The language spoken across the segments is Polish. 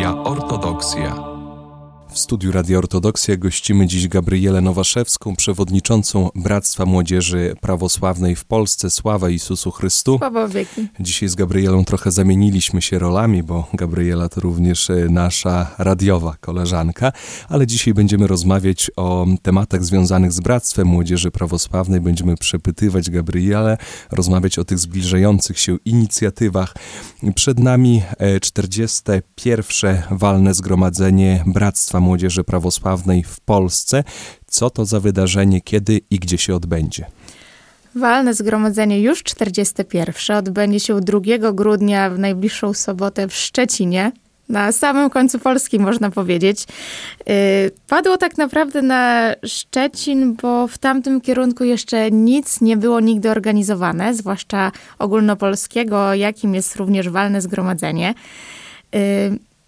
Radia Ortodoksja. W studiu Radio Ortodoksja gościmy dziś Gabrielę Nowaszewską, przewodniczącą Bractwa Młodzieży Prawosławnej w Polsce. Sława Jezusu Chrystu. Sława wieki. Dzisiaj z Gabrielą trochę zamieniliśmy się rolami, bo Gabriela to również e, nasza radiowa koleżanka, ale dzisiaj będziemy rozmawiać o tematach związanych z Bractwem Młodzieży Prawosławnej. Będziemy przepytywać Gabrielę, rozmawiać o tych zbliżających się inicjatywach. Przed nami 41. E, walne zgromadzenie Bractwa Młodzieży Prawosławnej w Polsce. Co to za wydarzenie, kiedy i gdzie się odbędzie? Walne zgromadzenie już 41 odbędzie się 2 grudnia w najbliższą sobotę w Szczecinie. Na samym końcu Polski, można powiedzieć. Yy, padło tak naprawdę na Szczecin, bo w tamtym kierunku jeszcze nic nie było nigdy organizowane, zwłaszcza ogólnopolskiego, jakim jest również walne zgromadzenie. Yy,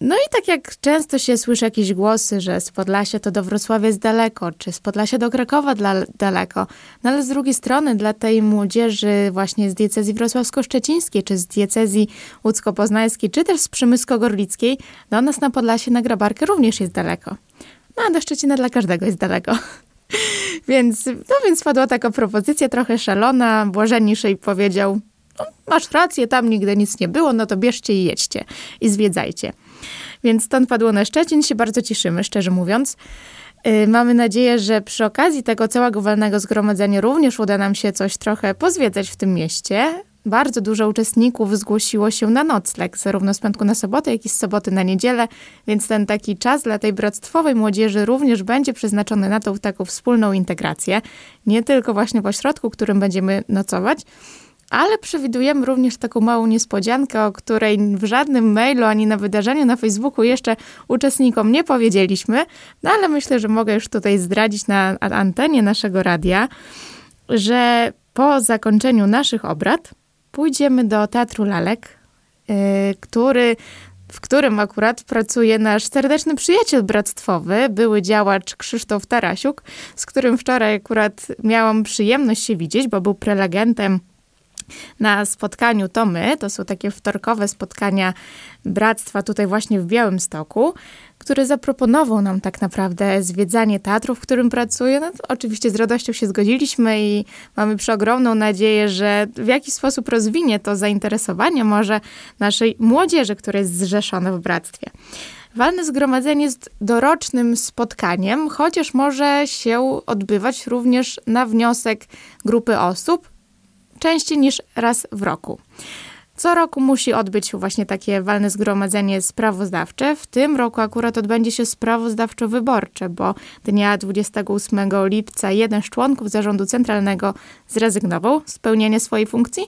no i tak jak często się słyszy jakieś głosy, że z Podlasia to do Wrocławia jest daleko, czy z Podlasia do Krakowa dla, daleko. No ale z drugiej strony dla tej młodzieży właśnie z diecezji wrocławsko-szczecińskiej, czy z diecezji łódzko-poznańskiej, czy też z Przemysko-Gorlickiej, do nas na Podlasie na Grabarkę również jest daleko. No a do Szczecina dla każdego jest daleko. więc, no więc padła taka propozycja trochę szalona. Błażeniszej powiedział, no, masz rację, tam nigdy nic nie było, no to bierzcie i jedźcie i zwiedzajcie. Więc stąd padło na Szczecin, się bardzo cieszymy, szczerze mówiąc. Y, mamy nadzieję, że przy okazji tego całego walnego zgromadzenia również uda nam się coś trochę pozwiedzać w tym mieście. Bardzo dużo uczestników zgłosiło się na nocleg, zarówno z piątku na sobotę, jak i z soboty na niedzielę, więc ten taki czas dla tej bractwowej młodzieży również będzie przeznaczony na tą taką wspólną integrację. Nie tylko właśnie w ośrodku, którym będziemy nocować, ale przewidujemy również taką małą niespodziankę, o której w żadnym mailu ani na wydarzeniu na Facebooku jeszcze uczestnikom nie powiedzieliśmy, no ale myślę, że mogę już tutaj zdradzić na antenie naszego radia, że po zakończeniu naszych obrad pójdziemy do Teatru Lalek, yy, który w którym akurat pracuje nasz serdeczny przyjaciel bractwowy, były działacz Krzysztof Tarasiuk, z którym wczoraj akurat miałam przyjemność się widzieć, bo był prelegentem na spotkaniu To My, to są takie wtorkowe spotkania bractwa tutaj właśnie w Białymstoku, który zaproponował nam tak naprawdę zwiedzanie teatru, w którym pracuję. No oczywiście z radością się zgodziliśmy i mamy przeogromną nadzieję, że w jakiś sposób rozwinie to zainteresowanie może naszej młodzieży, która jest zrzeszona w bractwie. Walne zgromadzenie jest dorocznym spotkaniem, chociaż może się odbywać również na wniosek grupy osób, częściej niż raz w roku. Co roku musi odbyć się właśnie takie walne zgromadzenie sprawozdawcze. W tym roku akurat odbędzie się sprawozdawczo-wyborcze, bo dnia 28 lipca jeden z członków zarządu centralnego zrezygnował z pełnienia swojej funkcji,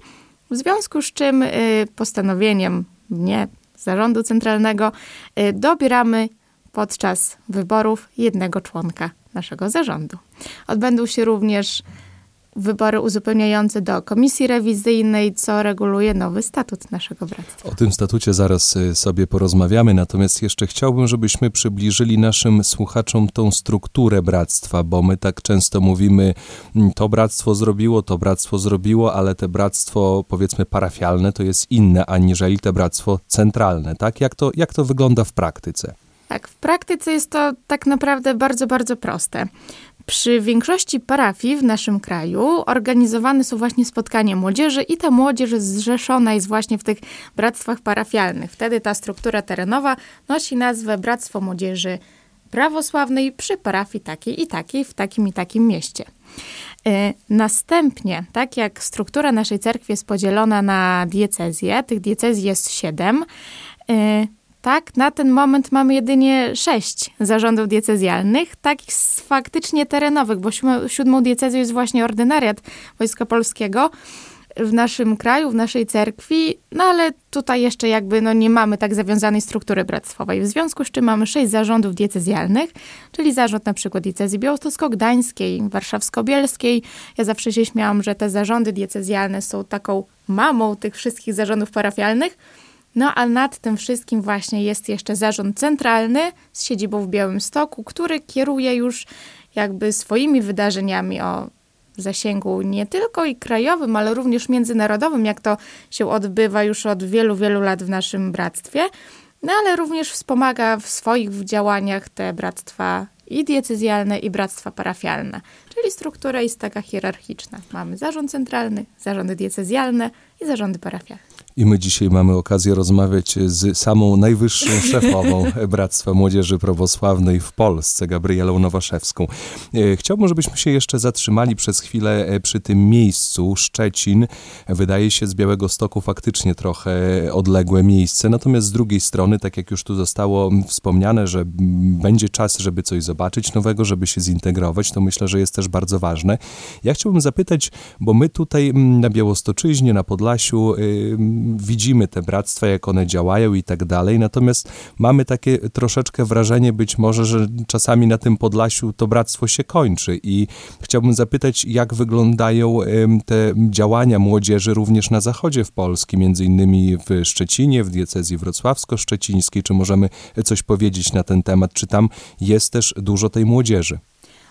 w związku z czym y, postanowieniem mnie, zarządu centralnego, y, dobieramy podczas wyborów jednego członka naszego zarządu. Odbędą się również wybory uzupełniające do komisji rewizyjnej, co reguluje nowy statut naszego bractwa. O tym statucie zaraz y, sobie porozmawiamy, natomiast jeszcze chciałbym, żebyśmy przybliżyli naszym słuchaczom tą strukturę bractwa, bo my tak często mówimy, mm, to bractwo zrobiło, to bractwo zrobiło, ale te bractwo, powiedzmy, parafialne to jest inne, aniżeli te bractwo centralne, tak? Jak to, jak to wygląda w praktyce? Tak, w praktyce jest to tak naprawdę bardzo, bardzo proste. Przy większości parafii w naszym kraju organizowane są właśnie spotkania młodzieży i ta młodzież zrzeszona jest właśnie w tych bractwach parafialnych. Wtedy ta struktura terenowa nosi nazwę Bractwo Młodzieży Prawosławnej przy parafii takiej i takiej w takim i takim mieście. E, następnie, tak jak struktura naszej cerkwi jest podzielona na diecezje, tych diecezji jest siedem, e, tak, na ten moment mamy jedynie sześć zarządów diecezjalnych, takich faktycznie terenowych, bo siódmą, siódmą diecezją jest właśnie ordynariat Wojska Polskiego w naszym kraju, w naszej cerkwi, no ale tutaj jeszcze jakby no, nie mamy tak zawiązanej struktury bractwowej. W związku z czym mamy sześć zarządów diecezjalnych, czyli zarząd na przykład diecezji białostocko-gdańskiej, warszawsko-bielskiej. Ja zawsze się śmiałam, że te zarządy diecezjalne są taką mamą tych wszystkich zarządów parafialnych, no a nad tym wszystkim właśnie jest jeszcze zarząd centralny z siedzibą w Białymstoku, który kieruje już jakby swoimi wydarzeniami o zasięgu nie tylko i krajowym, ale również międzynarodowym, jak to się odbywa już od wielu, wielu lat w naszym bractwie. no ale również wspomaga w swoich działaniach te bractwa i diecezjalne, i bractwa parafialne. Czyli struktura jest taka hierarchiczna. Mamy zarząd centralny, zarządy diecezjalne i zarządy parafialne. I my dzisiaj mamy okazję rozmawiać z samą najwyższą szefową Bractwa Młodzieży Prawosławnej w Polsce, Gabrielą Nowaszewską. E, chciałbym, żebyśmy się jeszcze zatrzymali przez chwilę e, przy tym miejscu. Szczecin wydaje się z Białego Stoku faktycznie trochę odległe miejsce, natomiast z drugiej strony, tak jak już tu zostało wspomniane, że będzie czas, żeby coś zobaczyć nowego, żeby się zintegrować, to myślę, że jest też bardzo ważne. Ja chciałbym zapytać, bo my tutaj na Białostoczyźnie, na Podlasiu, widzimy te bractwa, jak one działają i tak dalej, natomiast mamy takie troszeczkę wrażenie być może, że czasami na tym Podlasiu to bractwo się kończy. I chciałbym zapytać, jak wyglądają te działania młodzieży również na zachodzie w Polsce, między innymi w Szczecinie, w diecezji wrocławsko-szczecińskiej, czy możemy coś powiedzieć na ten temat, czy tam jest też dużo tej młodzieży?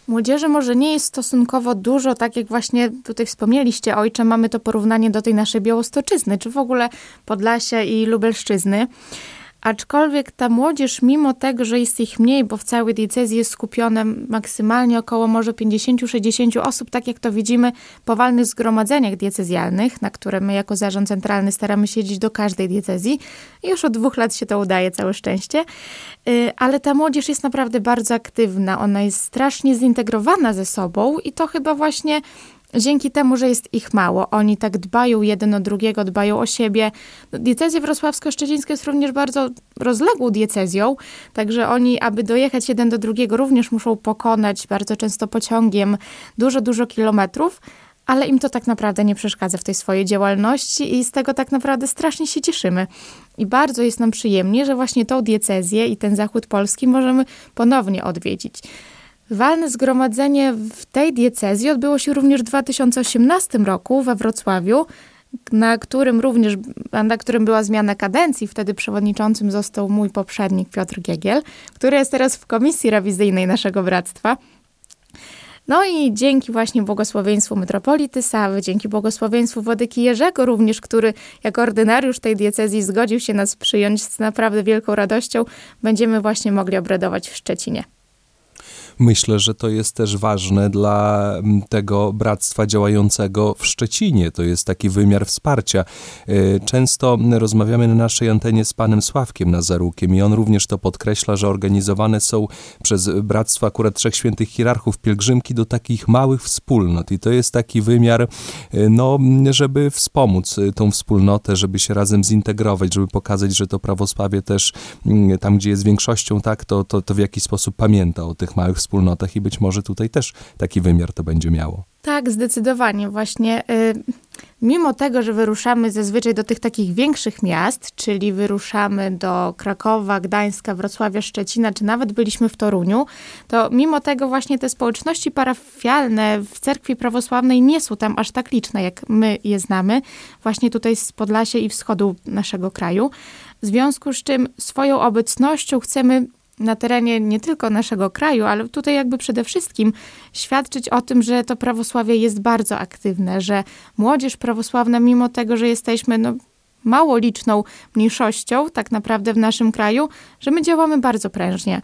Młodzieży może nie jest stosunkowo dużo, tak jak właśnie tutaj wspomnieliście, ojcze, mamy to porównanie do tej naszej Białostoczyzny, czy w ogóle Podlasia i Lubelszczyzny. Aczkolwiek ta młodzież, mimo tego, że jest ich mniej, bo w całej diecezji jest skupione maksymalnie około może 50-60 osób, tak jak to widzimy po walnych zgromadzeniach diecezjalnych, na które my jako zarząd centralny staramy siedzieć do każdej diecezji. Już od dwóch lat się to udaje, całe szczęście. Y, ale ta młodzież jest naprawdę bardzo aktywna, ona jest strasznie zintegrowana ze sobą i to chyba właśnie dzięki temu, że jest ich mało. Oni tak dbają jeden o drugiego, dbają o siebie. No, diecezja wrocławsko-szczecińska jest również bardzo rozległą diecezją, także oni, aby dojechać jeden do drugiego, również muszą pokonać bardzo często pociągiem dużo, dużo kilometrów, ale im to tak naprawdę nie przeszkadza w tej swojej działalności i z tego tak naprawdę strasznie się cieszymy. I bardzo jest nam przyjemnie, że właśnie tą diecezję i ten zachód Polski możemy ponownie odwiedzić. Walne zgromadzenie w tej diecezji odbyło się również w 2018 roku we Wrocławiu, na którym również, na którym była zmiana kadencji. Wtedy przewodniczącym został mój poprzednik Piotr Giegiel, który jest teraz w komisji rewizyjnej naszego bractwa. No i dzięki właśnie błogosławieństwu metropolity Sawy, dzięki błogosławieństwu Władyki Jerzego również, który jako ordynariusz tej diecezji zgodził się nas przyjąć z naprawdę wielką radością, będziemy właśnie mogli obradować w Szczecinie. Myślę, że to jest też ważne dla mm, tego bractwa działającego w Szczecinie. To jest taki wymiar wsparcia. E, często rozmawiamy na naszej antenie z panem Sławkiem Nazarukiem i on również to podkreśla, że organizowane są przez bractwa akurat Trzech Świętych Hierarchów pielgrzymki do takich małych wspólnot i to jest taki wymiar, e, no, żeby wspomóc e, tą wspólnotę, żeby się razem zintegrować, żeby pokazać, że to prawosławie też mm, tam, gdzie jest większością, tak, to, to, to w jakiś sposób pamięta o tych małych wspólnotach i być może tutaj też taki wymiar to będzie miało. Tak, zdecydowanie. Właśnie y, mimo tego, że wyruszamy zazwyczaj do tych takich większych miast, czyli wyruszamy do Krakowa, Gdańska, Wrocławia, Szczecina, czy nawet byliśmy w Toruniu, to mimo tego właśnie te społeczności parafialne w cerkwi prawosławnej nie są tam aż tak liczne, jak my je znamy, właśnie tutaj z Podlasia i wschodu naszego kraju. W związku z czym swoją obecnością chcemy na terenie nie tylko naszego kraju, ale tutaj jakby przede wszystkim świadczyć o tym, że to prawosławie jest bardzo aktywne, że młodzież prawosławna, mimo tego, że jesteśmy no, mało liczną mniejszością tak naprawdę w naszym kraju, że my działamy bardzo prężnie.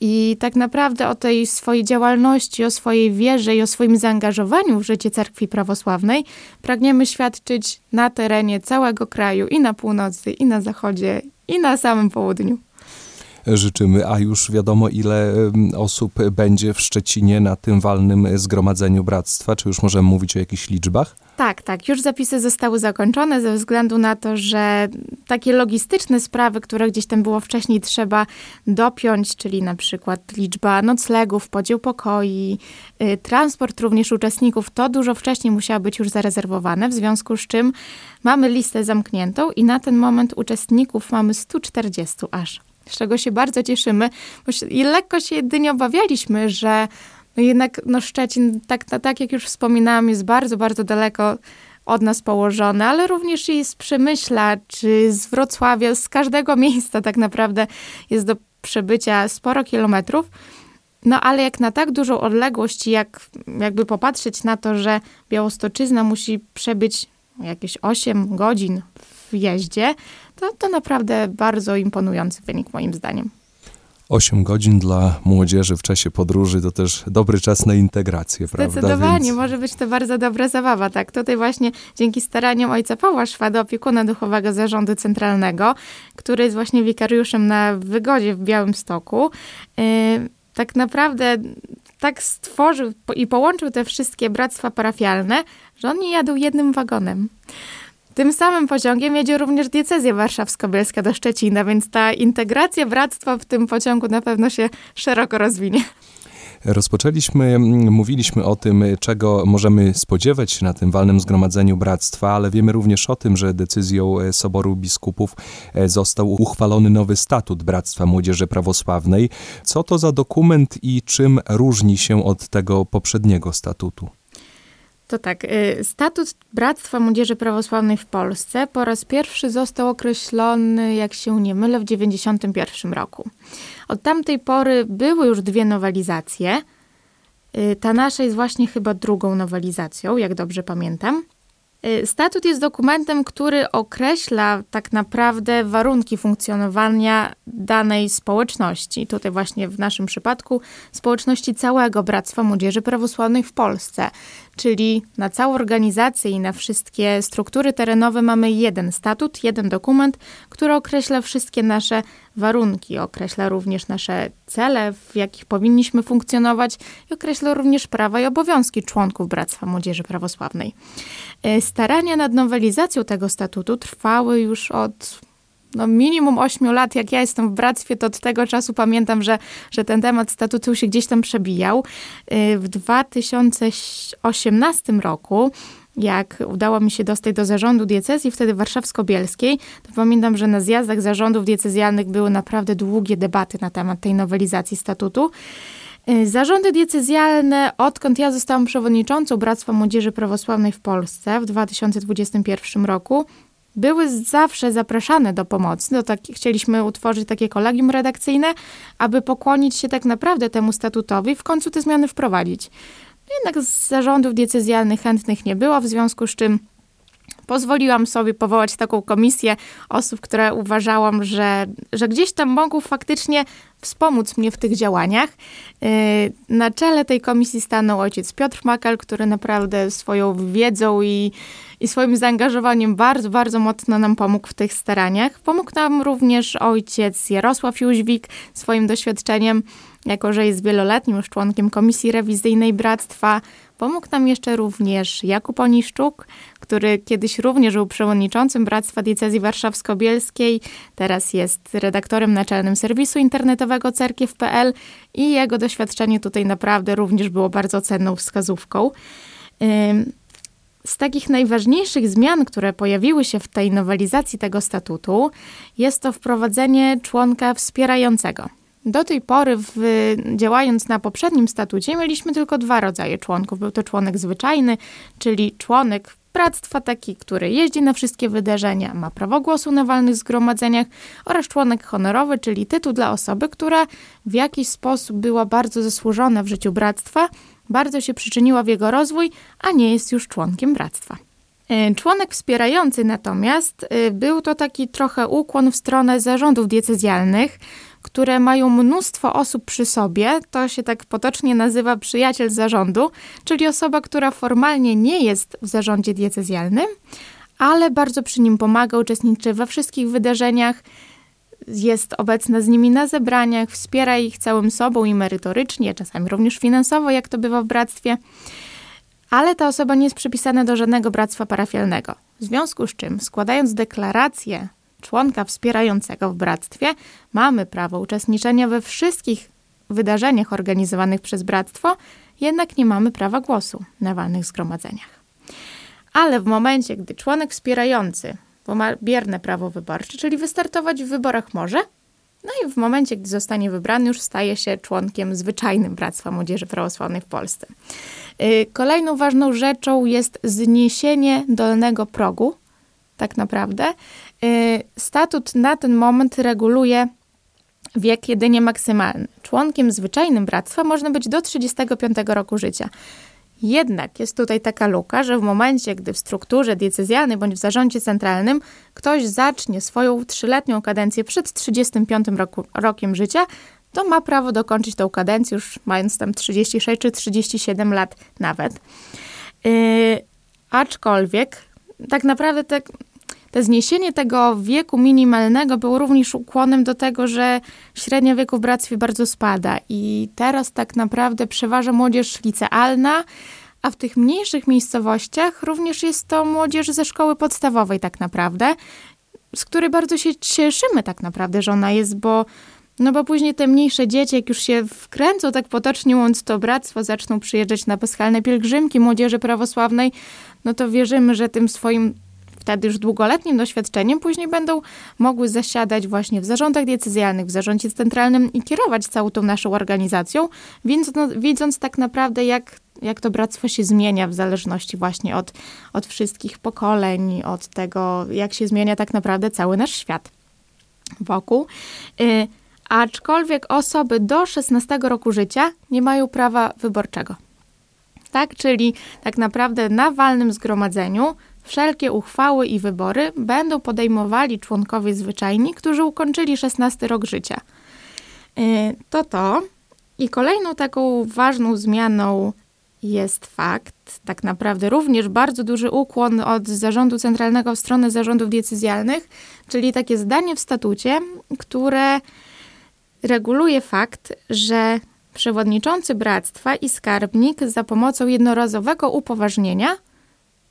I tak naprawdę o tej swojej działalności, o swojej wierze i o swoim zaangażowaniu w życie cerkwi prawosławnej pragniemy świadczyć na terenie całego kraju i na północy, i na zachodzie, i na samym południu życzymy, a już wiadomo ile osób będzie w Szczecinie na tym walnym zgromadzeniu bractwa, czy już możemy mówić o jakichś liczbach? Tak, tak. Już zapisy zostały zakończone ze względu na to, że takie logistyczne sprawy, które gdzieś tam było wcześniej trzeba dopiąć, czyli na przykład liczba noclegów, podział pokoi, y, transport również uczestników, to dużo wcześniej musiało być już zarezerwowane, w związku z czym mamy listę zamkniętą i na ten moment uczestników mamy 140 aż z czego się bardzo cieszymy. I lekko się jedynie obawialiśmy, że no jednak no Szczecin, tak, tak jak już wspominałam, jest bardzo, bardzo daleko od nas położony, ale również i z Przemyśla, czy z Wrocławia, z każdego miejsca tak naprawdę jest do przebycia sporo kilometrów. No ale jak na tak dużą odległość, jak jakby popatrzeć na to, że Białostoczyzna musi przebyć jakieś 8 godzin w jeździe, to, to naprawdę bardzo imponujący wynik moim zdaniem. 8 godzin dla młodzieży w czasie podróży to też dobry czas na integrację, prawda? Zdecydowanie, Więc... może być to bardzo dobra zabawa, tak. Tutaj właśnie dzięki staraniom ojca Pawła Szwada, opiekuna duchowego zarządu centralnego, który jest właśnie wikariuszem na Wygodzie w Białymstoku, yy, tak naprawdę tak stworzył i połączył te wszystkie bractwa parafialne, że oni jadą jednym wagonem. Tym samym pociągiem jedzie również diecezja warszawsko-bielska do Szczecina, więc ta integracja bractwa w tym pociągu na pewno się szeroko rozwinie. Rozpoczęliśmy, mówiliśmy o tym, czego możemy spodziewać się na tym walnym zgromadzeniu bractwa, ale wiemy również o tym, że decyzją e, Soboru Biskupów e, został uchwalony nowy statut Bractwa Młodzieży Prawosławnej. Co to za dokument i czym różni się od tego poprzedniego statutu? To tak, y, statut Bractwa Młodzieży Prawosławnej w Polsce po raz pierwszy został określony, jak się nie mylę, w 1991 roku. Od tamtej pory były już dwie nowelizacje. Y, ta nasza jest właśnie chyba drugą nowelizacją, jak dobrze pamiętam. Y, statut jest dokumentem, który określa tak naprawdę warunki funkcjonowania danej społeczności. Tutaj właśnie w naszym przypadku społeczności całego Bractwa Młodzieży Prawosławnej w Polsce. Czyli na całą organizację i na wszystkie struktury terenowe mamy jeden statut, jeden dokument, który określa wszystkie nasze warunki, określa również nasze cele, w jakich powinniśmy funkcjonować i określa również prawa i obowiązki członków Bractwa Młodzieży Prawosławnej. E, starania nad nowelizacją tego statutu trwały już od no minimum 8 lat, jak ja jestem w bractwie, to od tego czasu pamiętam, że, że ten temat statutu się gdzieś tam przebijał. Y, w 2018 roku jak udało mi się dostać do zarządu diecezji, wtedy warszawsko-bielskiej, to pamiętam, że na zjazdach zarządów diecezjalnych były naprawdę długie debaty na temat tej nowelizacji statutu. Y, zarządy diecezjalne, odkąd ja zostałam przewodniczącą Bractwa Młodzieży Prawosławnej w Polsce w 2021 roku, były zawsze zapraszane do pomocy. No tak, chcieliśmy utworzyć takie kolegium redakcyjne, aby pokłonić się tak naprawdę temu statutowi i w końcu te zmiany wprowadzić. Jednak z zarządów decyzjalnych chętnych nie było, w związku z czym pozwoliłam sobie powołać taką komisję osób, które uważałam, że, że gdzieś tam mogą faktycznie wspomóc mnie w tych działaniach. Yy, na czele tej komisji stanął ojciec Piotr Makal, który naprawdę swoją wiedzą i, i swoim zaangażowaniem bardzo, bardzo mocno nam pomógł w tych staraniach. Pomógł nam również ojciec Jarosław Jóźwik swoim doświadczeniem, jako że jest wieloletnim już członkiem Komisji Rewizyjnej Bractwa. Pomógł nam jeszcze również Jakub Oniszczuk, który kiedyś również był przewodniczącym Bractwa Diecezji Warszawsko-Bielskiej, teraz jest redaktorem naczelnym serwisu internetowego cerkiew.pl i jego doświadczenie tutaj naprawdę również było bardzo cenną wskazówką. Z takich najważniejszych zmian, które pojawiły się w tej nowelizacji tego statutu, jest to wprowadzenie członka wspierającego. Do tej pory, w, działając na poprzednim statucie, mieliśmy tylko dwa rodzaje członków. Był to członek zwyczajny, czyli członek bractwa taki, który jeździ na wszystkie wydarzenia, ma prawo głosu na walnych zgromadzeniach oraz członek honorowy, czyli tytuł dla osoby, która w jakiś sposób była bardzo zasłużona w życiu bractwa, bardzo się przyczyniła w jego rozwój, a nie jest już członkiem bractwa. E, członek wspierający natomiast e, był to taki trochę ukłon w stronę zarządów diecezjalnych, które mają mnóstwo osób przy sobie, to się tak potocznie nazywa przyjaciel zarządu, czyli osoba, która formalnie nie jest w zarządzie diecezjalnym, ale bardzo przy nim pomaga, uczestniczy we wszystkich wydarzeniach, jest obecna z nimi na zebraniach, wspiera ich całym sobą i merytorycznie, czasami również finansowo, jak to bywa w bractwie. Ale ta osoba nie jest przypisana do żadnego bractwa parafialnego. W związku z czym, składając deklarację członka wspierającego w bractwie, mamy prawo uczestniczenia we wszystkich wydarzeniach organizowanych przez bractwo, jednak nie mamy prawa głosu na walnych zgromadzeniach. Ale w momencie, gdy członek wspierający ma bierne prawo wyborcze, czyli wystartować w wyborach może, no i w momencie, gdy zostanie wybrany, już staje się członkiem zwyczajnym Bractwa Młodzieży Prawosławnej w Polsce. Y, kolejną ważną rzeczą jest zniesienie dolnego progu, tak naprawdę. Y, statut na ten moment reguluje wiek jedynie maksymalny. Członkiem zwyczajnym bractwa można być do 35 roku życia. Jednak jest tutaj taka luka, że w momencie, gdy w strukturze diecezjalnej bądź w zarządzie centralnym ktoś zacznie swoją trzyletnią kadencję przed 35 roku, rokiem życia, to ma prawo dokończyć tą kadencję już mając tam 36 czy 37 lat nawet. Yy, aczkolwiek tak naprawdę te zniesienie tego wieku minimalnego było również ukłonem do tego, że średnia wieku w bractwie bardzo spada i teraz tak naprawdę przeważa młodzież licealna, a w tych mniejszych miejscowościach również jest to młodzież ze szkoły podstawowej tak naprawdę, z której bardzo się cieszymy tak naprawdę, że ona jest, bo no bo później te mniejsze dzieci, jak już się wkręcą tak potocznie mówiąc to bractwo, zaczną przyjeżdżać na paschalne pielgrzymki młodzieży prawosławnej, no to wierzymy, że tym swoim wtedy już długoletnim doświadczeniem później będą mogły zasiadać właśnie w zarządach decyzjalnych, w zarządzie centralnym i kierować całą tą naszą organizacją, więc no, widząc tak naprawdę jak jak to bractwo się zmienia w zależności właśnie od, od wszystkich pokoleń, od tego, jak się zmienia tak naprawdę cały nasz świat wokół. Y, aczkolwiek osoby do 16 roku życia nie mają prawa wyborczego. Tak, czyli tak naprawdę na walnym zgromadzeniu wszelkie uchwały i wybory będą podejmowali członkowie zwyczajni, którzy ukończyli 16 rok życia. Y, to to. I kolejną taką ważną zmianą jest fakt, tak naprawdę również bardzo duży ukłon od zarządu centralnego w stronę zarządów decyzjalnych, czyli takie zdanie w statucie, które reguluje fakt, że przewodniczący bractwa i skarbnik za pomocą jednorazowego upoważnienia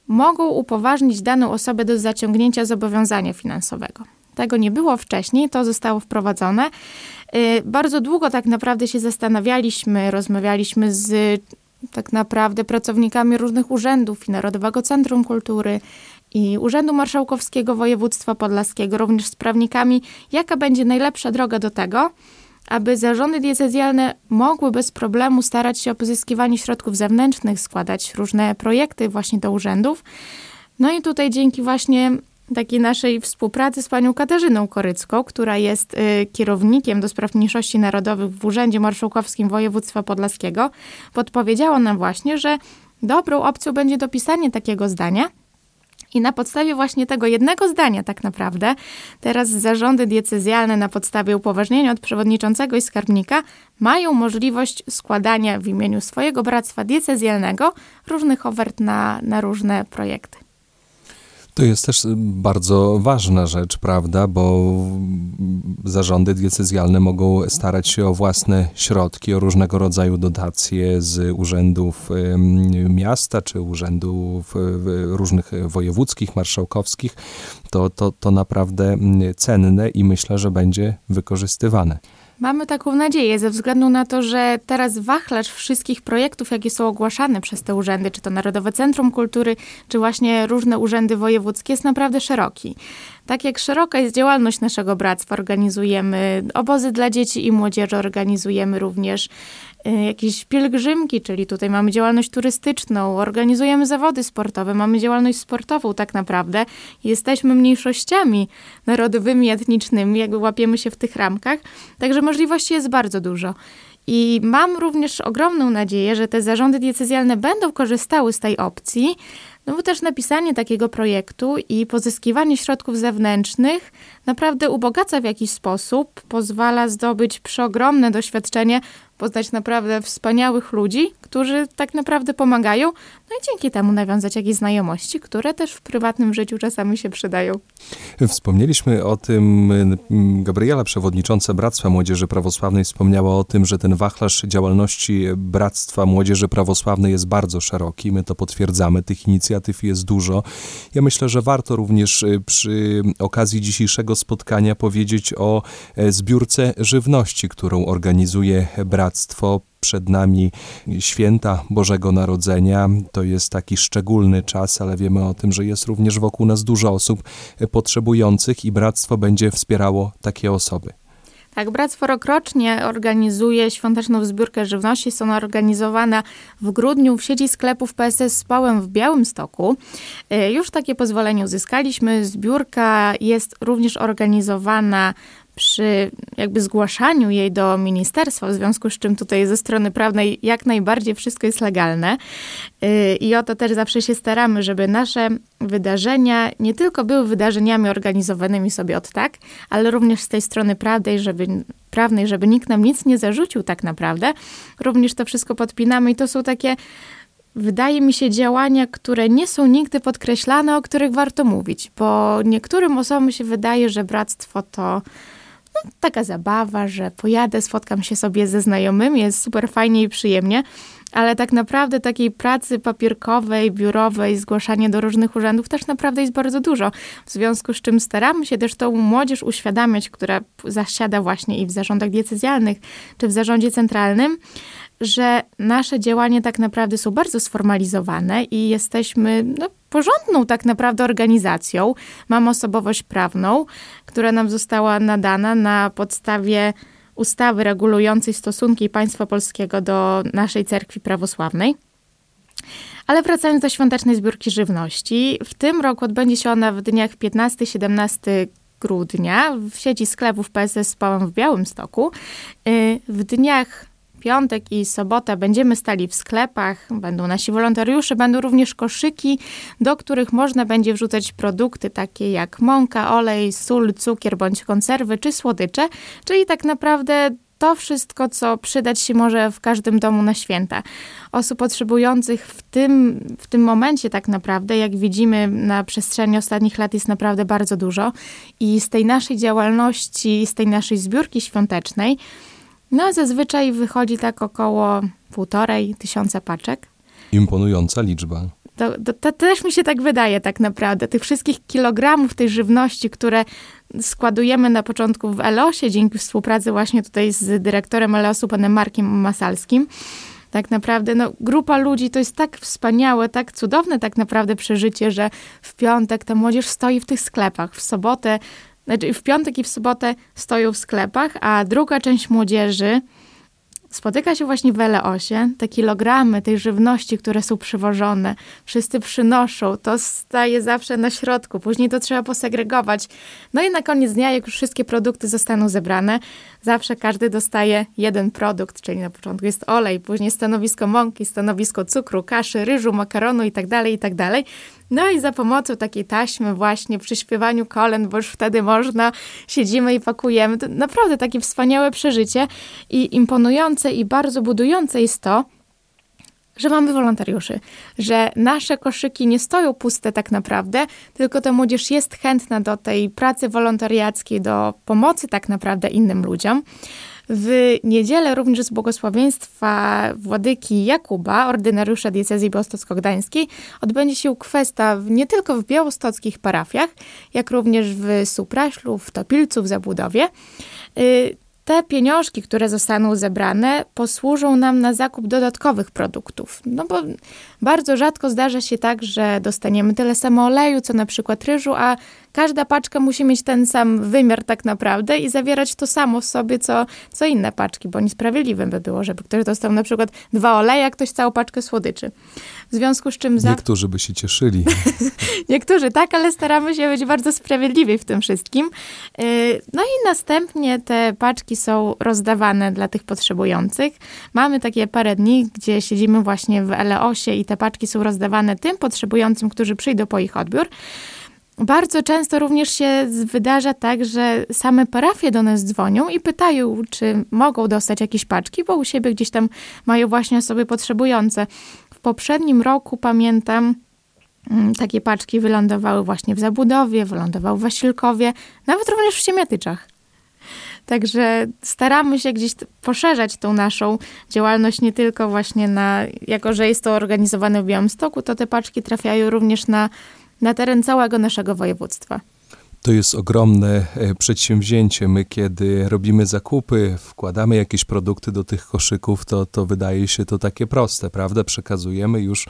mogą upoważnić daną osobę do zaciągnięcia zobowiązania finansowego. Tego nie było wcześniej, to zostało wprowadzone. Y, bardzo długo tak naprawdę się zastanawialiśmy, rozmawialiśmy z tak naprawdę pracownikami różnych urzędów i Narodowego Centrum Kultury i Urzędu Marszałkowskiego Województwa Podlaskiego, również z prawnikami, jaka będzie najlepsza droga do tego, aby zarządy diecezjalne mogły bez problemu starać się o pozyskiwanie środków zewnętrznych, składać różne projekty właśnie do urzędów. No i tutaj dzięki właśnie takiej naszej współpracy z panią Katarzyną Korycką, która jest y, kierownikiem do spraw mniejszości narodowych w Urzędzie Marszałkowskim Województwa Podlaskiego, podpowiedziała nam właśnie, że dobrą opcją będzie dopisanie takiego zdania, i na podstawie właśnie tego jednego zdania, tak naprawdę, teraz zarządy diecezjalne na podstawie upoważnienia od przewodniczącego i skarbnika mają możliwość składania w imieniu swojego bractwa diecezjalnego różnych ofert na, na różne projekty. To jest też bardzo ważna rzecz, prawda, bo zarządy diecezjalne mogą starać się o własne środki, o różnego rodzaju dotacje z urzędów miasta czy urzędów różnych wojewódzkich, marszałkowskich. To, to, to naprawdę cenne i myślę, że będzie wykorzystywane. Mamy taką nadzieję, ze względu na to, że teraz wachlarz wszystkich projektów, jakie są ogłaszane przez te urzędy, czy to Narodowe Centrum Kultury, czy właśnie różne urzędy wojewódzkie, jest naprawdę szeroki. Tak jak szeroka jest działalność naszego bractwa, organizujemy obozy dla dzieci i młodzieży, organizujemy również y, jakieś pielgrzymki, czyli tutaj mamy działalność turystyczną, organizujemy zawody sportowe, mamy działalność sportową tak naprawdę. Jesteśmy mniejszościami narodowymi, etnicznymi, jakby łapiemy się w tych ramkach, także możliwości jest bardzo dużo. I mam również ogromną nadzieję, że te zarządy diecezjalne będą korzystały z tej opcji, no bo też napisanie takiego projektu i pozyskiwanie środków zewnętrznych naprawdę ubogaca w jakiś sposób, pozwala zdobyć przeogromne doświadczenie poznać naprawdę wspaniałych ludzi, którzy tak naprawdę pomagają, no i dzięki temu nawiązać jakieś znajomości, które też w prywatnym życiu czasami się przydają. Wspomnieliśmy o tym, Gabriela, przewodnicząca Bractwa Młodzieży Prawosławnej, wspomniała o tym, że ten wachlarz działalności Bractwa Młodzieży Prawosławnej jest bardzo szeroki. My to potwierdzamy, tych inicjatyw jest dużo. Ja myślę, że warto również y, przy okazji dzisiejszego spotkania powiedzieć o e, zbiórce żywności, którą organizuje Bractwo bractwo. Przed nami święta Bożego Narodzenia. To jest taki szczególny czas, ale wiemy o tym, że jest również wokół nas dużo osób potrzebujących i bractwo będzie wspierało takie osoby. Tak, Bractwo rokrocznie organizuje świąteczną zbiórkę żywności. Jest ona organizowana w grudniu w sieci sklepów PSS z Pałem w Białymstoku. E, już takie pozwolenie uzyskaliśmy. Zbiórka jest również organizowana przy jakby zgłaszaniu jej do ministerstwa, w związku z czym tutaj ze strony prawnej jak najbardziej wszystko jest legalne. Y, I o to też zawsze się staramy, żeby nasze wydarzenia nie tylko były wydarzeniami organizowanymi sobie od tak, ale również z tej strony prawnej, żeby, prawnej, żeby nikt nam nic nie zarzucił tak naprawdę. Również to wszystko podpinamy i to są takie wydaje mi się, działania, które nie są nigdy podkreślane, o których warto mówić, bo niektórym osobom się wydaje, że bractwo to no, taka zabawa, że pojadę, spotkam się sobie ze znajomymi, jest super fajnie i przyjemnie, ale tak naprawdę takiej pracy papierkowej, biurowej, zgłaszania do różnych urzędów też naprawdę jest bardzo dużo. W związku z czym staramy się też tą młodzież uświadamiać, która zasiada właśnie i w zarządach decyzjalnych, czy w zarządzie centralnym, że nasze działania tak naprawdę są bardzo sformalizowane i jesteśmy no, porządną tak naprawdę organizacją. Mamy osobowość prawną, która nam została nadana na podstawie ustawy regulującej stosunki państwa polskiego do naszej cerkwi prawosławnej. Ale wracając do świątecznej zbiórki żywności, w tym roku odbędzie się ona w dniach 15-17 grudnia w sieci sklepów PSS Spałem w Białymstoku. Y, w dniach piątek i sobotę będziemy stali w sklepach, będą nasi wolontariusze, będą również koszyki, do których można będzie wrzucać produkty takie jak mąka, olej, sól, cukier bądź konserwy czy słodycze, czyli tak naprawdę to wszystko, co przydać się może w każdym domu na święta. Osób potrzebujących w tym, w tym momencie, tak naprawdę, jak widzimy na przestrzeni ostatnich lat, jest naprawdę bardzo dużo. I z tej naszej działalności, z tej naszej zbiórki świątecznej, no, zazwyczaj wychodzi tak około półtorej tysiąca paczek. Imponująca liczba. To, to, to, też mi się tak wydaje tak naprawdę. Tych wszystkich kilogramów tej żywności, które składujemy na początku w Elosie, dzięki współpracy właśnie tutaj z dyrektorem Elosu, panem Markiem Masalskim. Tak naprawdę, no, grupa ludzi to jest tak wspaniałe, tak cudowne tak naprawdę przeżycie, że w piątek ta młodzież stoi w tych sklepach, w sobotę znaczy w piątek i w sobotę stoją w sklepach, a druga część młodzieży spotyka się właśnie w Eleosie, te kilogramy tej żywności, które są przywożone, wszyscy przynoszą, to staje zawsze na środku, później to trzeba posegregować. No i na koniec dnia, jak już wszystkie produkty zostaną zebrane, zawsze każdy dostaje jeden produkt, czyli na początku jest olej, później stanowisko mąki, stanowisko cukru, kaszy, ryżu, makaronu itd., tak itd., tak no i za pomocą takiej taśmy właśnie przy śpiewaniu kolen, bo już wtedy można, siedzimy i pakujemy. To naprawdę takie wspaniałe przeżycie i imponujące i bardzo budujące jest to, że mamy wolontariuszy, że nasze koszyki nie stoją puste tak naprawdę, tylko ta młodzież jest chętna do tej pracy wolontariackiej, do pomocy tak naprawdę innym ludziom. W niedzielę również z błogosławieństwa Władyki Jakuba, ordynariusza diecezji białostocko-gdańskiej, odbędzie się kwesta nie tylko w białostockich parafiach, jak również w Supraślu, w Topilcu, w Zabudowie. Y, te pieniążki, które zostaną zebrane, posłużą nam na zakup dodatkowych produktów. No bo bardzo rzadko zdarza się tak, że dostaniemy tyle samo oleju, co na przykład ryżu, a każda paczka musi mieć ten sam wymiar tak naprawdę i zawierać to samo w sobie, co, co inne paczki, bo niesprawiedliwe by było, żeby ktoś dostał na przykład dwa oleje, a ktoś całą paczkę słodyczy. W związku z czym... Za... Niektórzy by się cieszyli. Niektórzy tak, ale staramy się być bardzo sprawiedliwi w tym wszystkim. Y, no i następnie te paczki są rozdawane dla tych potrzebujących. Mamy takie parę dni, gdzie siedzimy właśnie w Eleosie i te paczki są rozdawane tym potrzebującym, którzy przyjdą po ich odbiór. Bardzo często również się wydarza tak, że same parafie do nas dzwonią i pytają, czy mogą dostać jakieś paczki, bo u siebie gdzieś tam mają właśnie osoby potrzebujące. W poprzednim roku pamiętam, mm, takie paczki wylądowały właśnie w Zabudowie, wylądowały w Wasilkowie, nawet również w Siemiatyczach. Także staramy się gdzieś poszerzać tą naszą działalność nie tylko właśnie na, jako że jest to organizowane w Białymstoku, to te paczki trafiają również na na teren całego naszego województwa. To jest ogromne e, przedsięwzięcie. My, kiedy robimy zakupy, wkładamy jakieś produkty do tych koszyków, to, to wydaje się to takie proste, prawda? Przekazujemy już,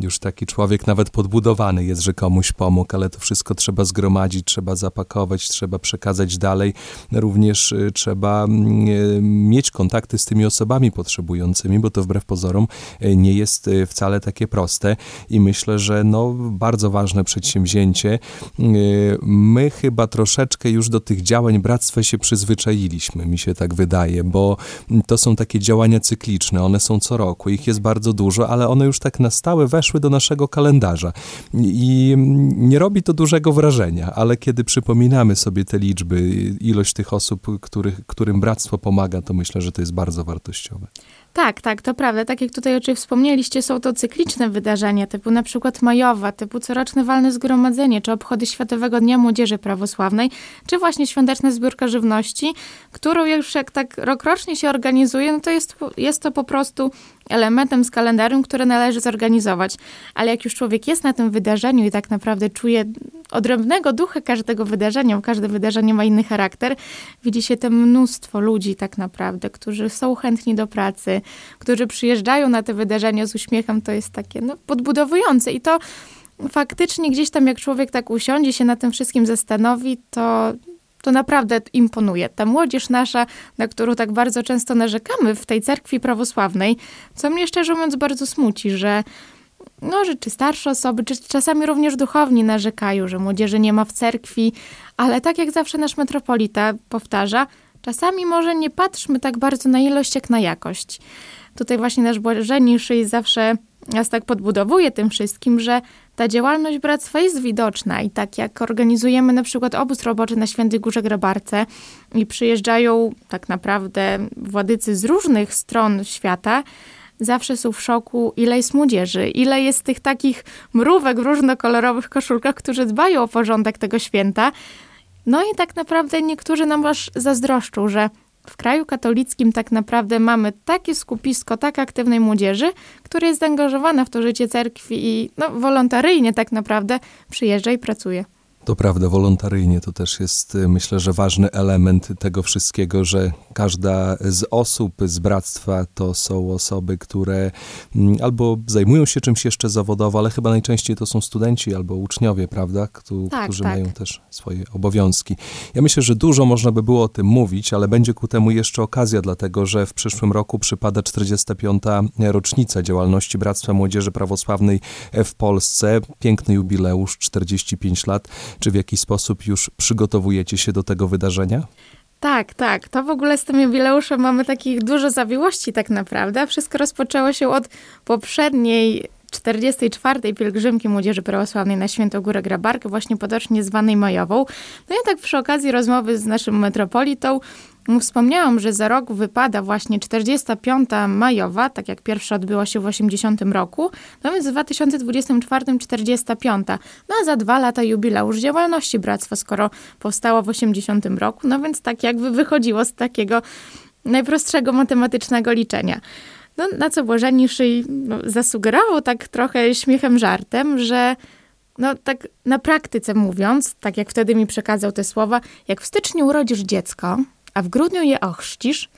już taki człowiek nawet podbudowany jest, że komuś pomógł, ale to wszystko trzeba zgromadzić, trzeba zapakować, trzeba przekazać dalej. Również e, trzeba mm, e, mieć kontakty z tymi osobami potrzebującymi, bo to wbrew pozorom nie jest wcale takie proste i myślę, że no, bardzo ważne przedsięwzięcie. My chyba troszeczkę już do tych działań bractwa się przyzwyczailiśmy, mi się tak wydaje, bo to są takie działania cykliczne, one są co roku, ich jest bardzo dużo, ale one już tak na stałe weszły do naszego kalendarza i nie robi to dużego wrażenia, ale kiedy przypominamy sobie te liczby, ilość tych osób, których, którym bractwo pomaga, to myślę, że to jest bardzo wartościowe. Tak, tak, to prawda. Tak jak tutaj oczywiście wspomnieliście, są to cykliczne wydarzenia, typu na przykład majowa, typu coroczne walne zgromadzenie, czy obchody Światowego Dnia Młodzieży Prawosławnej, czy właśnie świąteczna zbiórka żywności, którą już jak tak rokrocznie się organizuje, no to jest, jest to po prostu elementem z kalendarium, które należy zorganizować. Ale jak już człowiek jest na tym wydarzeniu i tak naprawdę czuje odrębnego ducha każdego wydarzenia, bo każde wydarzenie ma inny charakter, widzi się te mnóstwo ludzi tak naprawdę, którzy są chętni do pracy, którzy przyjeżdżają na te wydarzenia z uśmiechem, to jest takie no, podbudowujące i to faktycznie gdzieś tam jak człowiek tak usiądzie się na tym wszystkim zastanowi, to to naprawdę imponuje. Ta młodzież nasza, na którą tak bardzo często narzekamy w tej cerkwi prawosławnej, co mnie szczerze mówiąc bardzo smuci, że no, że czy starsze osoby, czy czasami również duchowni narzekają, że młodzieży nie ma w cerkwi, ale tak jak zawsze nasz metropolita powtarza, czasami może nie patrzmy tak bardzo na ilość, jak na jakość. Tutaj właśnie nasz błażeniszy zawsze nas tak podbudowuje tym wszystkim, że ta działalność bractwa jest widoczna i tak jak organizujemy na przykład obóz roboczy na Świętej Górze Grabarce i przyjeżdżają tak naprawdę władycy z różnych stron świata, zawsze są w szoku, ile jest młodzieży, ile jest tych takich mrówek w różnokolorowych koszulkach, którzy dbają o porządek tego święta. No i tak naprawdę niektórzy nam aż zazdroszczą, że w kraju katolickim tak naprawdę mamy takie skupisko tak aktywnej młodzieży, która jest zaangażowana w to życie cerkwi i no, wolontaryjnie tak naprawdę przyjeżdża i pracuje. To prawda, wolontaryjnie to też jest, y, myślę, że ważny element tego wszystkiego, że każda z osób z bractwa to są osoby, które mm, albo zajmują się czymś jeszcze zawodowo, ale chyba najczęściej to są studenci albo uczniowie, prawda, Któ tak, którzy tak. mają też swoje obowiązki. Ja myślę, że dużo można by było o tym mówić, ale będzie ku temu jeszcze okazja, dlatego że w przyszłym roku przypada 45. rocznica działalności Bractwa Młodzieży Prawosławnej w Polsce. Piękny jubileusz, 45 lat. Czy w jakiś sposób już przygotowujecie się do tego wydarzenia? Tak, tak. To w ogóle z tym jubileuszem mamy takich dużo zawiłości tak naprawdę. Wszystko rozpoczęło się od poprzedniej 44. pielgrzymki Młodzieży Prawosławnej na Świętą Górę Grabarkę, właśnie potocznie zwanej Majową. No i tak przy okazji rozmowy z naszym metropolitą Wspomniałam, że za rok wypada właśnie 45. majowa, tak jak pierwsza odbyła się w 80 roku, no więc w 2024 45. No a za dwa lata jubileusz działalności bractwa, skoro powstało w 80 roku, no więc tak jakby wychodziło z takiego najprostszego matematycznego liczenia. No, na co Błażeni no, zasugerował tak trochę śmiechem, żartem, że no tak na praktyce mówiąc, tak jak wtedy mi przekazał te słowa, jak w styczniu urodzisz dziecko, a w grudniu je ochrzcisz,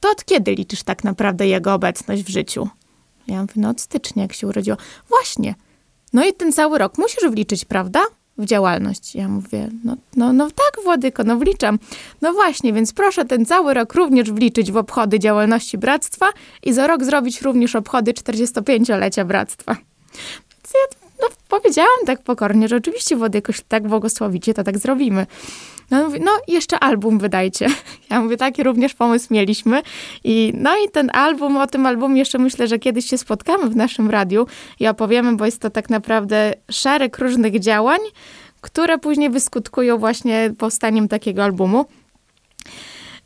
to od kiedy liczysz tak naprawdę jego obecność w życiu? Ja mówię, no od stycznia, jak się urodziło. Właśnie. No i ten cały rok musisz wliczyć, prawda? W działalność. Ja mówię, no, no, no tak, Władyko, no wliczam. No właśnie, więc proszę ten cały rok również wliczyć w obchody działalności Bractwa i za rok zrobić również obchody 45-lecia Bractwa. Więc ja no, powiedziałam tak pokornie, że oczywiście Władyko, jeśli tak błogosławicie, to tak zrobimy. No, mówi, no jeszcze album wydajcie. Ja mówię, taki również pomysł mieliśmy. I, no i ten album, o tym albumie jeszcze myślę, że kiedyś się spotkamy w naszym radiu i opowiemy, bo jest to tak naprawdę szereg różnych działań, które później wyskutkują właśnie powstaniem takiego albumu.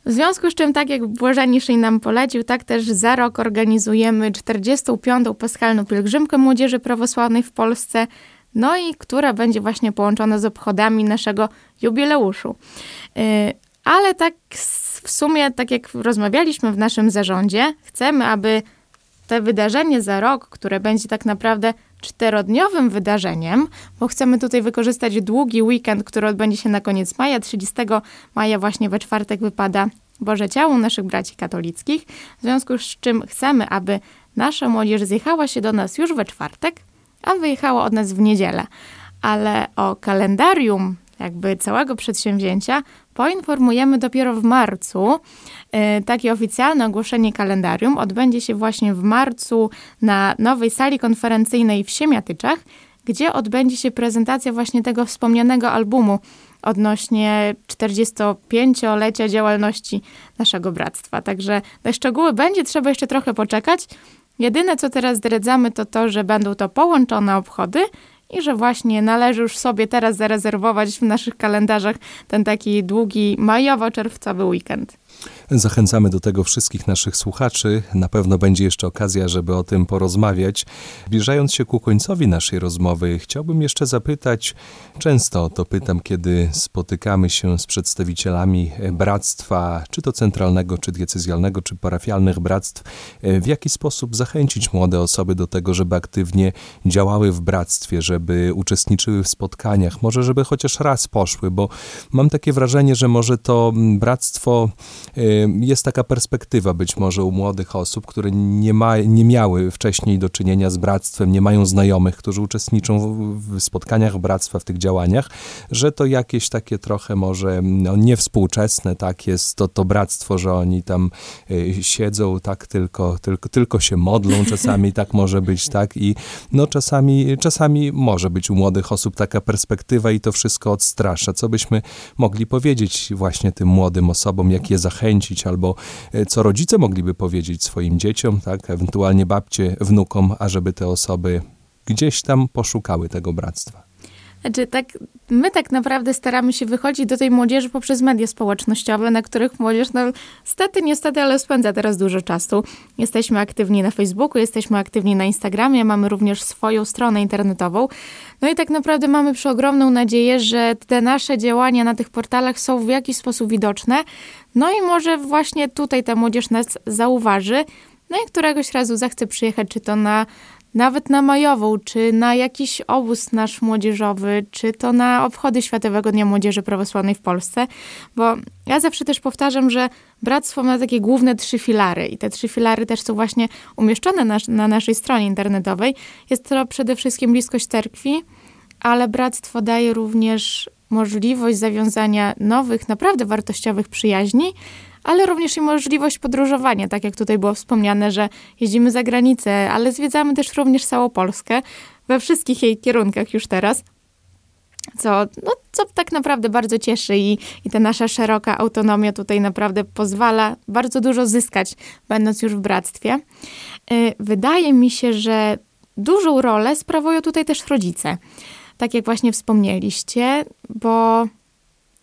W związku z czym, tak jak Błażeniszej nam polecił, tak też za rok organizujemy 45. paschalną pielgrzymkę Młodzieży Prawosławnej w Polsce no i która będzie właśnie połączona z obchodami naszego jubileuszu. Y, ale tak w sumie, tak jak rozmawialiśmy w naszym zarządzie, chcemy, aby te wydarzenie za rok, które będzie tak naprawdę czterodniowym wydarzeniem, bo chcemy tutaj wykorzystać długi weekend, który odbędzie się na koniec maja. 30 maja właśnie we czwartek wypada Boże Ciało naszych braci katolickich, w związku z czym chcemy, aby nasza młodzież zjechała się do nas już we czwartek, a wyjechała od nas w niedzielę. Ale o kalendarium jakby całego przedsięwzięcia poinformujemy dopiero w marcu. E, takie oficjalne ogłoszenie kalendarium odbędzie się właśnie w marcu na nowej sali konferencyjnej w Siemiatyczach, gdzie odbędzie się prezentacja właśnie tego wspomnianego albumu odnośnie 45-lecia działalności naszego bractwa. Także na szczegóły będzie trzeba jeszcze trochę poczekać. Jedyne, co teraz zdradzamy, to to, że będą to połączone obchody i że właśnie należy już sobie teraz zarezerwować w naszych kalendarzach ten taki długi majowo-czerwcowy weekend. Zachęcamy do tego wszystkich naszych słuchaczy. Na pewno będzie jeszcze okazja, żeby o tym porozmawiać. Zbliżając się ku końcowi naszej rozmowy, chciałbym jeszcze zapytać, często to pytam, kiedy spotykamy się z przedstawicielami bractwa, czy to centralnego, czy diecezjalnego, czy parafialnych bractw, w jaki sposób zachęcić młode osoby do tego, żeby aktywnie działały w bractwie, żeby uczestniczyły w spotkaniach, może żeby chociaż raz poszły, bo mam takie wrażenie, że może to bractwo jest taka perspektywa być może u młodych osób, które nie, ma, nie miały wcześniej do czynienia z bractwem, nie mają znajomych, którzy uczestniczą w, w spotkaniach bractwa, w tych działaniach, że to jakieś takie trochę może no, niewspółczesne, tak jest to, to bractwo, że oni tam y, siedzą, tak tylko, tylko, tylko się modlą, czasami tak może być, tak i no czasami, czasami może być u młodych osób taka perspektywa i to wszystko odstrasza. Co byśmy mogli powiedzieć właśnie tym młodym osobom, jak je zachęcić, zachęcić, albo e, co rodzice mogliby powiedzieć swoim dzieciom, tak, ewentualnie babcie, wnukom, ażeby te osoby gdzieś tam poszukały tego bractwa. Znaczy, tak, my tak naprawdę staramy się wychodzić do tej młodzieży poprzez media społecznościowe, na których młodzież, no stety, niestety, ale spędza teraz dużo czasu. Jesteśmy aktywni na Facebooku, jesteśmy aktywni na Instagramie, mamy również swoją stronę internetową. No i tak naprawdę mamy przeogromną nadzieję, że te nasze działania na tych portalach są w jakiś sposób widoczne. No i może właśnie tutaj ta młodzież nas zauważy, no i któregoś razu zechce przyjechać, czy to na nawet na majową, czy na jakiś obóz nasz młodzieżowy, czy to na obchody Światowego Dnia Młodzieży Prawosławnej w Polsce, bo ja zawsze też powtarzam, że bractwo ma takie główne trzy filary i te trzy filary też są właśnie umieszczone na, na naszej stronie internetowej. Jest to przede wszystkim bliskość cerkwi, ale bractwo daje również możliwość zawiązania nowych, naprawdę wartościowych przyjaźni, ale również i możliwość podróżowania, tak jak tutaj było wspomniane, że jeździmy za granicę, ale zwiedzamy też również całą Polskę we wszystkich jej kierunkach już teraz. Co, no, co tak naprawdę bardzo cieszy i, i ta nasza szeroka autonomia tutaj naprawdę pozwala bardzo dużo zyskać, będąc już w bractwie. Y, wydaje mi się, że dużą rolę sprawują tutaj też rodzice. Tak jak właśnie wspomnieliście, bo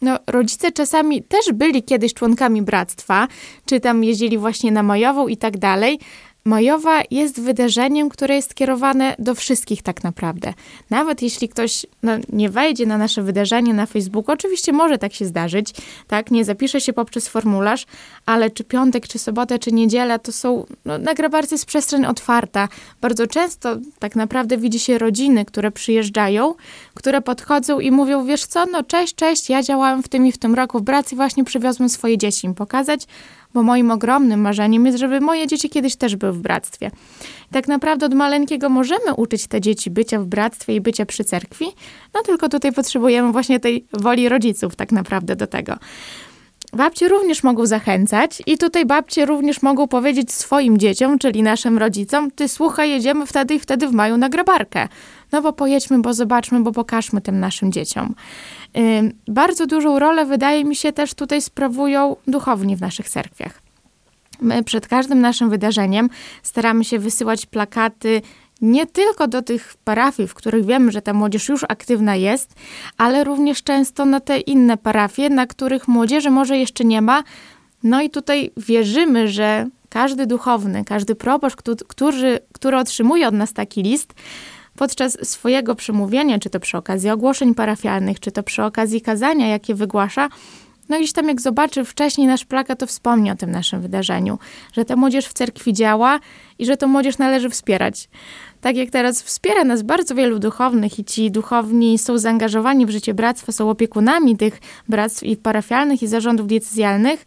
no, rodzice czasami też byli kiedyś członkami bractwa, czy tam jeździli właśnie na majową i tak dalej, Majowa jest wydarzeniem, które jest kierowane do wszystkich tak naprawdę. Nawet jeśli ktoś no, nie wejdzie na nasze wydarzenie na Facebooku, oczywiście może tak się zdarzyć, tak, nie zapisze się poprzez formularz, ale czy piątek, czy sobota, czy niedziela, to są, no, na Grabarce jest przestrzeń otwarta. Bardzo często tak naprawdę widzi się rodziny, które przyjeżdżają, które podchodzą i mówią, wiesz co, no cześć, cześć, ja działałem w tym i w tym roku w pracy, właśnie przywiozłem swoje dzieci im pokazać, bo moim ogromnym marzeniem jest, żeby moje dzieci kiedyś też były w bractwie. tak naprawdę od maleńkiego możemy uczyć te dzieci bycia w bractwie i bycia przy cerkwi, no tylko tutaj potrzebujemy właśnie tej woli rodziców tak naprawdę do tego. Babcie również mogą zachęcać i tutaj babcie również mogą powiedzieć swoim dzieciom, czyli naszym rodzicom, ty słuchaj, jedziemy wtedy i wtedy w maju na grabarkę. No bo pojedźmy, bo zobaczmy, bo pokażmy tym naszym dzieciom. Bardzo dużą rolę, wydaje mi się, też tutaj sprawują duchowni w naszych cerkwiach. My przed każdym naszym wydarzeniem staramy się wysyłać plakaty nie tylko do tych parafii, w których wiemy, że ta młodzież już aktywna jest, ale również często na te inne parafie, na których młodzieży może jeszcze nie ma. No i tutaj wierzymy, że każdy duchowny, każdy proboszcz, który, który otrzymuje od nas taki list, podczas swojego przemówienia, czy to przy okazji ogłoszeń parafialnych, czy to przy okazji kazania, jakie wygłasza, no gdzieś tam jak zobaczy wcześniej nasz plakat, to wspomni o tym naszym wydarzeniu, że ta młodzież w cerkwi działa i że to młodzież należy wspierać. Tak jak teraz wspiera nas bardzo wielu duchownych i ci duchowni są zaangażowani w życie bractwa, są opiekunami tych bractw i parafialnych i zarządów decyzjalnych,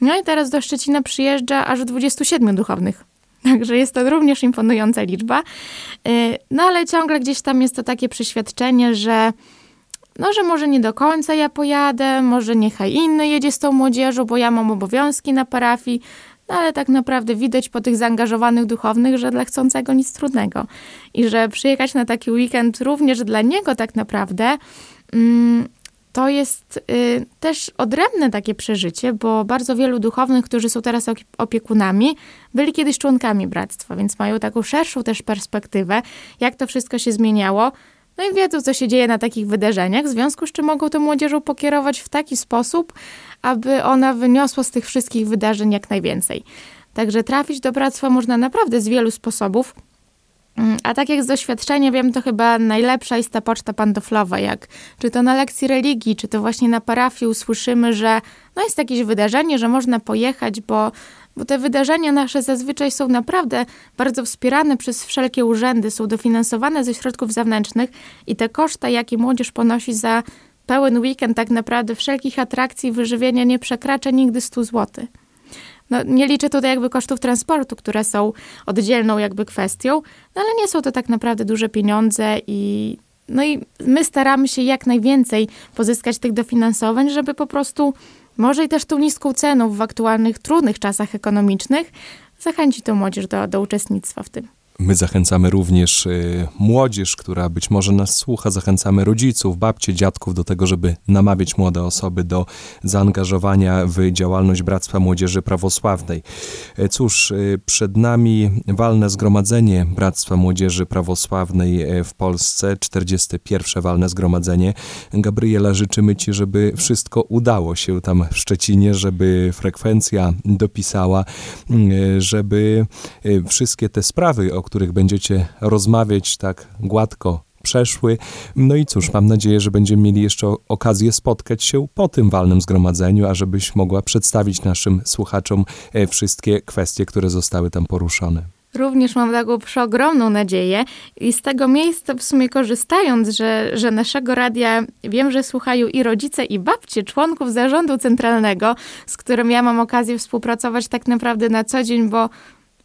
no i teraz do Szczecina przyjeżdża aż 27 duchownych. Także jest to również imponująca liczba. Y, no ale ciągle gdzieś tam jest to takie przeświadczenie, że no, że może nie do końca ja pojadę, może niechaj inny jedzie z tą młodzieżą, bo ja mam obowiązki na parafii. No ale tak naprawdę widać po tych zaangażowanych duchownych, że dla chcącego nic trudnego. I że przyjechać na taki weekend również dla niego tak naprawdę mm, to jest y, też odrębne takie przeżycie, bo bardzo wielu duchownych, którzy są teraz opiekunami, byli kiedyś członkami bractwa, więc mają taką szerszą też perspektywę, jak to wszystko się zmieniało. No i wiedzą, co się dzieje na takich wydarzeniach, w związku z czym mogą tą młodzieżą pokierować w taki sposób, aby ona wyniosła z tych wszystkich wydarzeń jak najwięcej. Także trafić do bractwa można naprawdę z wielu sposobów. Mm, a tak jak z doświadczenia wiem, to chyba najlepsza jest ta poczta pantoflowa, jak czy to na lekcji religii, czy to właśnie na parafii usłyszymy, że no jest jakieś wydarzenie, że można pojechać, bo, bo te wydarzenia nasze zazwyczaj są naprawdę bardzo wspierane przez wszelkie urzędy, są dofinansowane ze środków zewnętrznych i te koszta, jakie młodzież ponosi za pełen weekend, tak naprawdę wszelkich atrakcji, wyżywienia nie przekracza nigdy 100 zł. No, nie liczę tutaj jakby kosztów transportu, które są oddzielną jakby kwestią, no ale nie są to tak naprawdę duże pieniądze i no i my staramy się jak najwięcej pozyskać tych dofinansowań, żeby po prostu może i też tą niską ceną w aktualnych trudnych czasach ekonomicznych zachęcić tą młodzież do, do uczestnictwa w tym. My zachęcamy również y, młodzież, która być może nas słucha, zachęcamy rodziców, babcie, dziadków do tego, żeby namawiać młode osoby do zaangażowania w działalność Bractwa Młodzieży Prawosławnej. E, cóż, y, przed nami walne zgromadzenie Bractwa Młodzieży Prawosławnej e, w Polsce, 41. walne zgromadzenie. Gabriela, życzymy Ci, żeby wszystko udało się tam w Szczecinie, żeby frekwencja dopisała, y, żeby wszystkie te sprawy, o których będziecie rozmawiać tak gładko przeszły. No i cóż, mam nadzieję, że będziemy mieli jeszcze okazję spotkać się po tym walnym zgromadzeniu, a żebyś mogła przedstawić naszym słuchaczom e, wszystkie kwestie, które zostały tam poruszone. Również mam taką przeogromną nadzieję i z tego miejsca w sumie korzystając, że, że naszego radia wiem, że słuchają i rodzice, i babcie, członków zarządu centralnego, z którym ja mam okazję współpracować tak naprawdę na co dzień, bo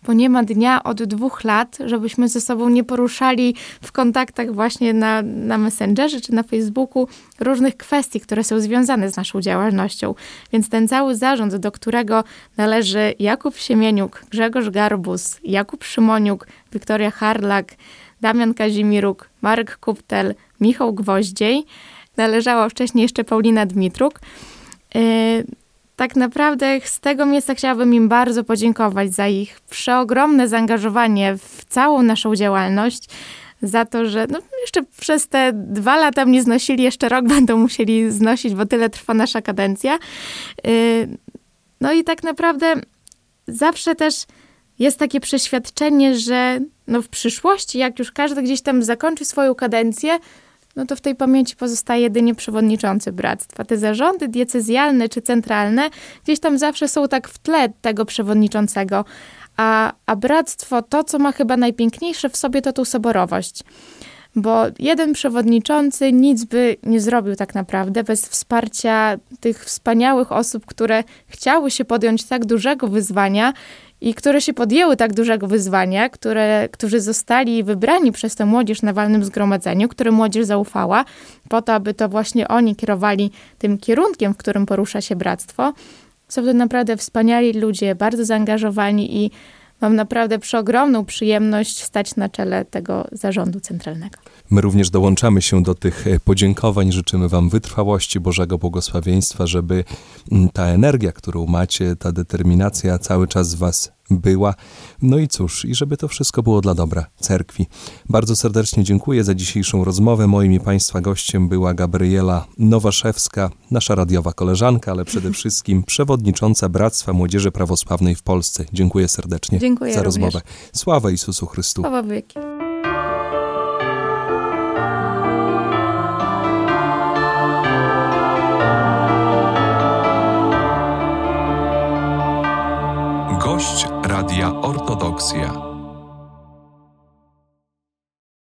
bo nie ma dnia od dwóch lat, żebyśmy ze sobą nie poruszali w kontaktach właśnie na, na Messengerze czy na Facebooku różnych kwestii, które są związane z naszą działalnością. Więc ten cały zarząd, do którego należy Jakub Siemieniuk, Grzegorz Garbus, Jakub Szymoniuk, Wiktoria Harlak, Damian Kazimiruk, Marek Kuptel, Michał Gwoździej, należała wcześniej jeszcze Paulina Dmitruk. Yy, tak naprawdę z tego miejsca chciałabym im bardzo podziękować za ich przeogromne zaangażowanie w całą naszą działalność, za to, że no, jeszcze przez te dwa lata mnie znosili, jeszcze rok będą musieli znosić, bo tyle trwa nasza kadencja. Y, no i tak naprawdę zawsze też jest takie przeświadczenie, że no w przyszłości, jak już każdy gdzieś tam zakończy swoją kadencję, no to w tej pamięci pozostaje jedynie przewodniczący bractwa. Te zarządy diecezjalne czy centralne gdzieś tam zawsze są tak w tle tego przewodniczącego, a, a bractwo, to co ma chyba najpiękniejsze w sobie, to tą soborowość. Bo jeden przewodniczący nic by nie zrobił tak naprawdę bez wsparcia tych wspaniałych osób, które chciały się podjąć tak dużego wyzwania i które się podjęły tak dużego wyzwania, które, którzy zostali wybrani przez tę młodzież na walnym zgromadzeniu, które młodzież zaufała, po to, aby to właśnie oni kierowali tym kierunkiem, w którym porusza się bractwo. Są to naprawdę wspaniali ludzie, bardzo zaangażowani i mam naprawdę przeogromną przyjemność stać na czele tego zarządu centralnego. My również dołączamy się do tych e, podziękowań. Życzymy Wam wytrwałości, Bożego błogosławieństwa, żeby mm, ta energia, którą macie, ta determinacja cały czas Was była. No i cóż, i żeby to wszystko było dla dobra cerkwi. Bardzo serdecznie dziękuję za dzisiejszą rozmowę. Moim i Państwa gościem była Gabriela Nowaszewska, nasza radiowa koleżanka, ale przede wszystkim przewodnicząca Bractwa Młodzieży Prawosławnej w Polsce. Dziękuję serdecznie dziękuję za również. rozmowę. Sława Jezusu Chrystu. Sława wieki. Gość Radia Ortodoksja.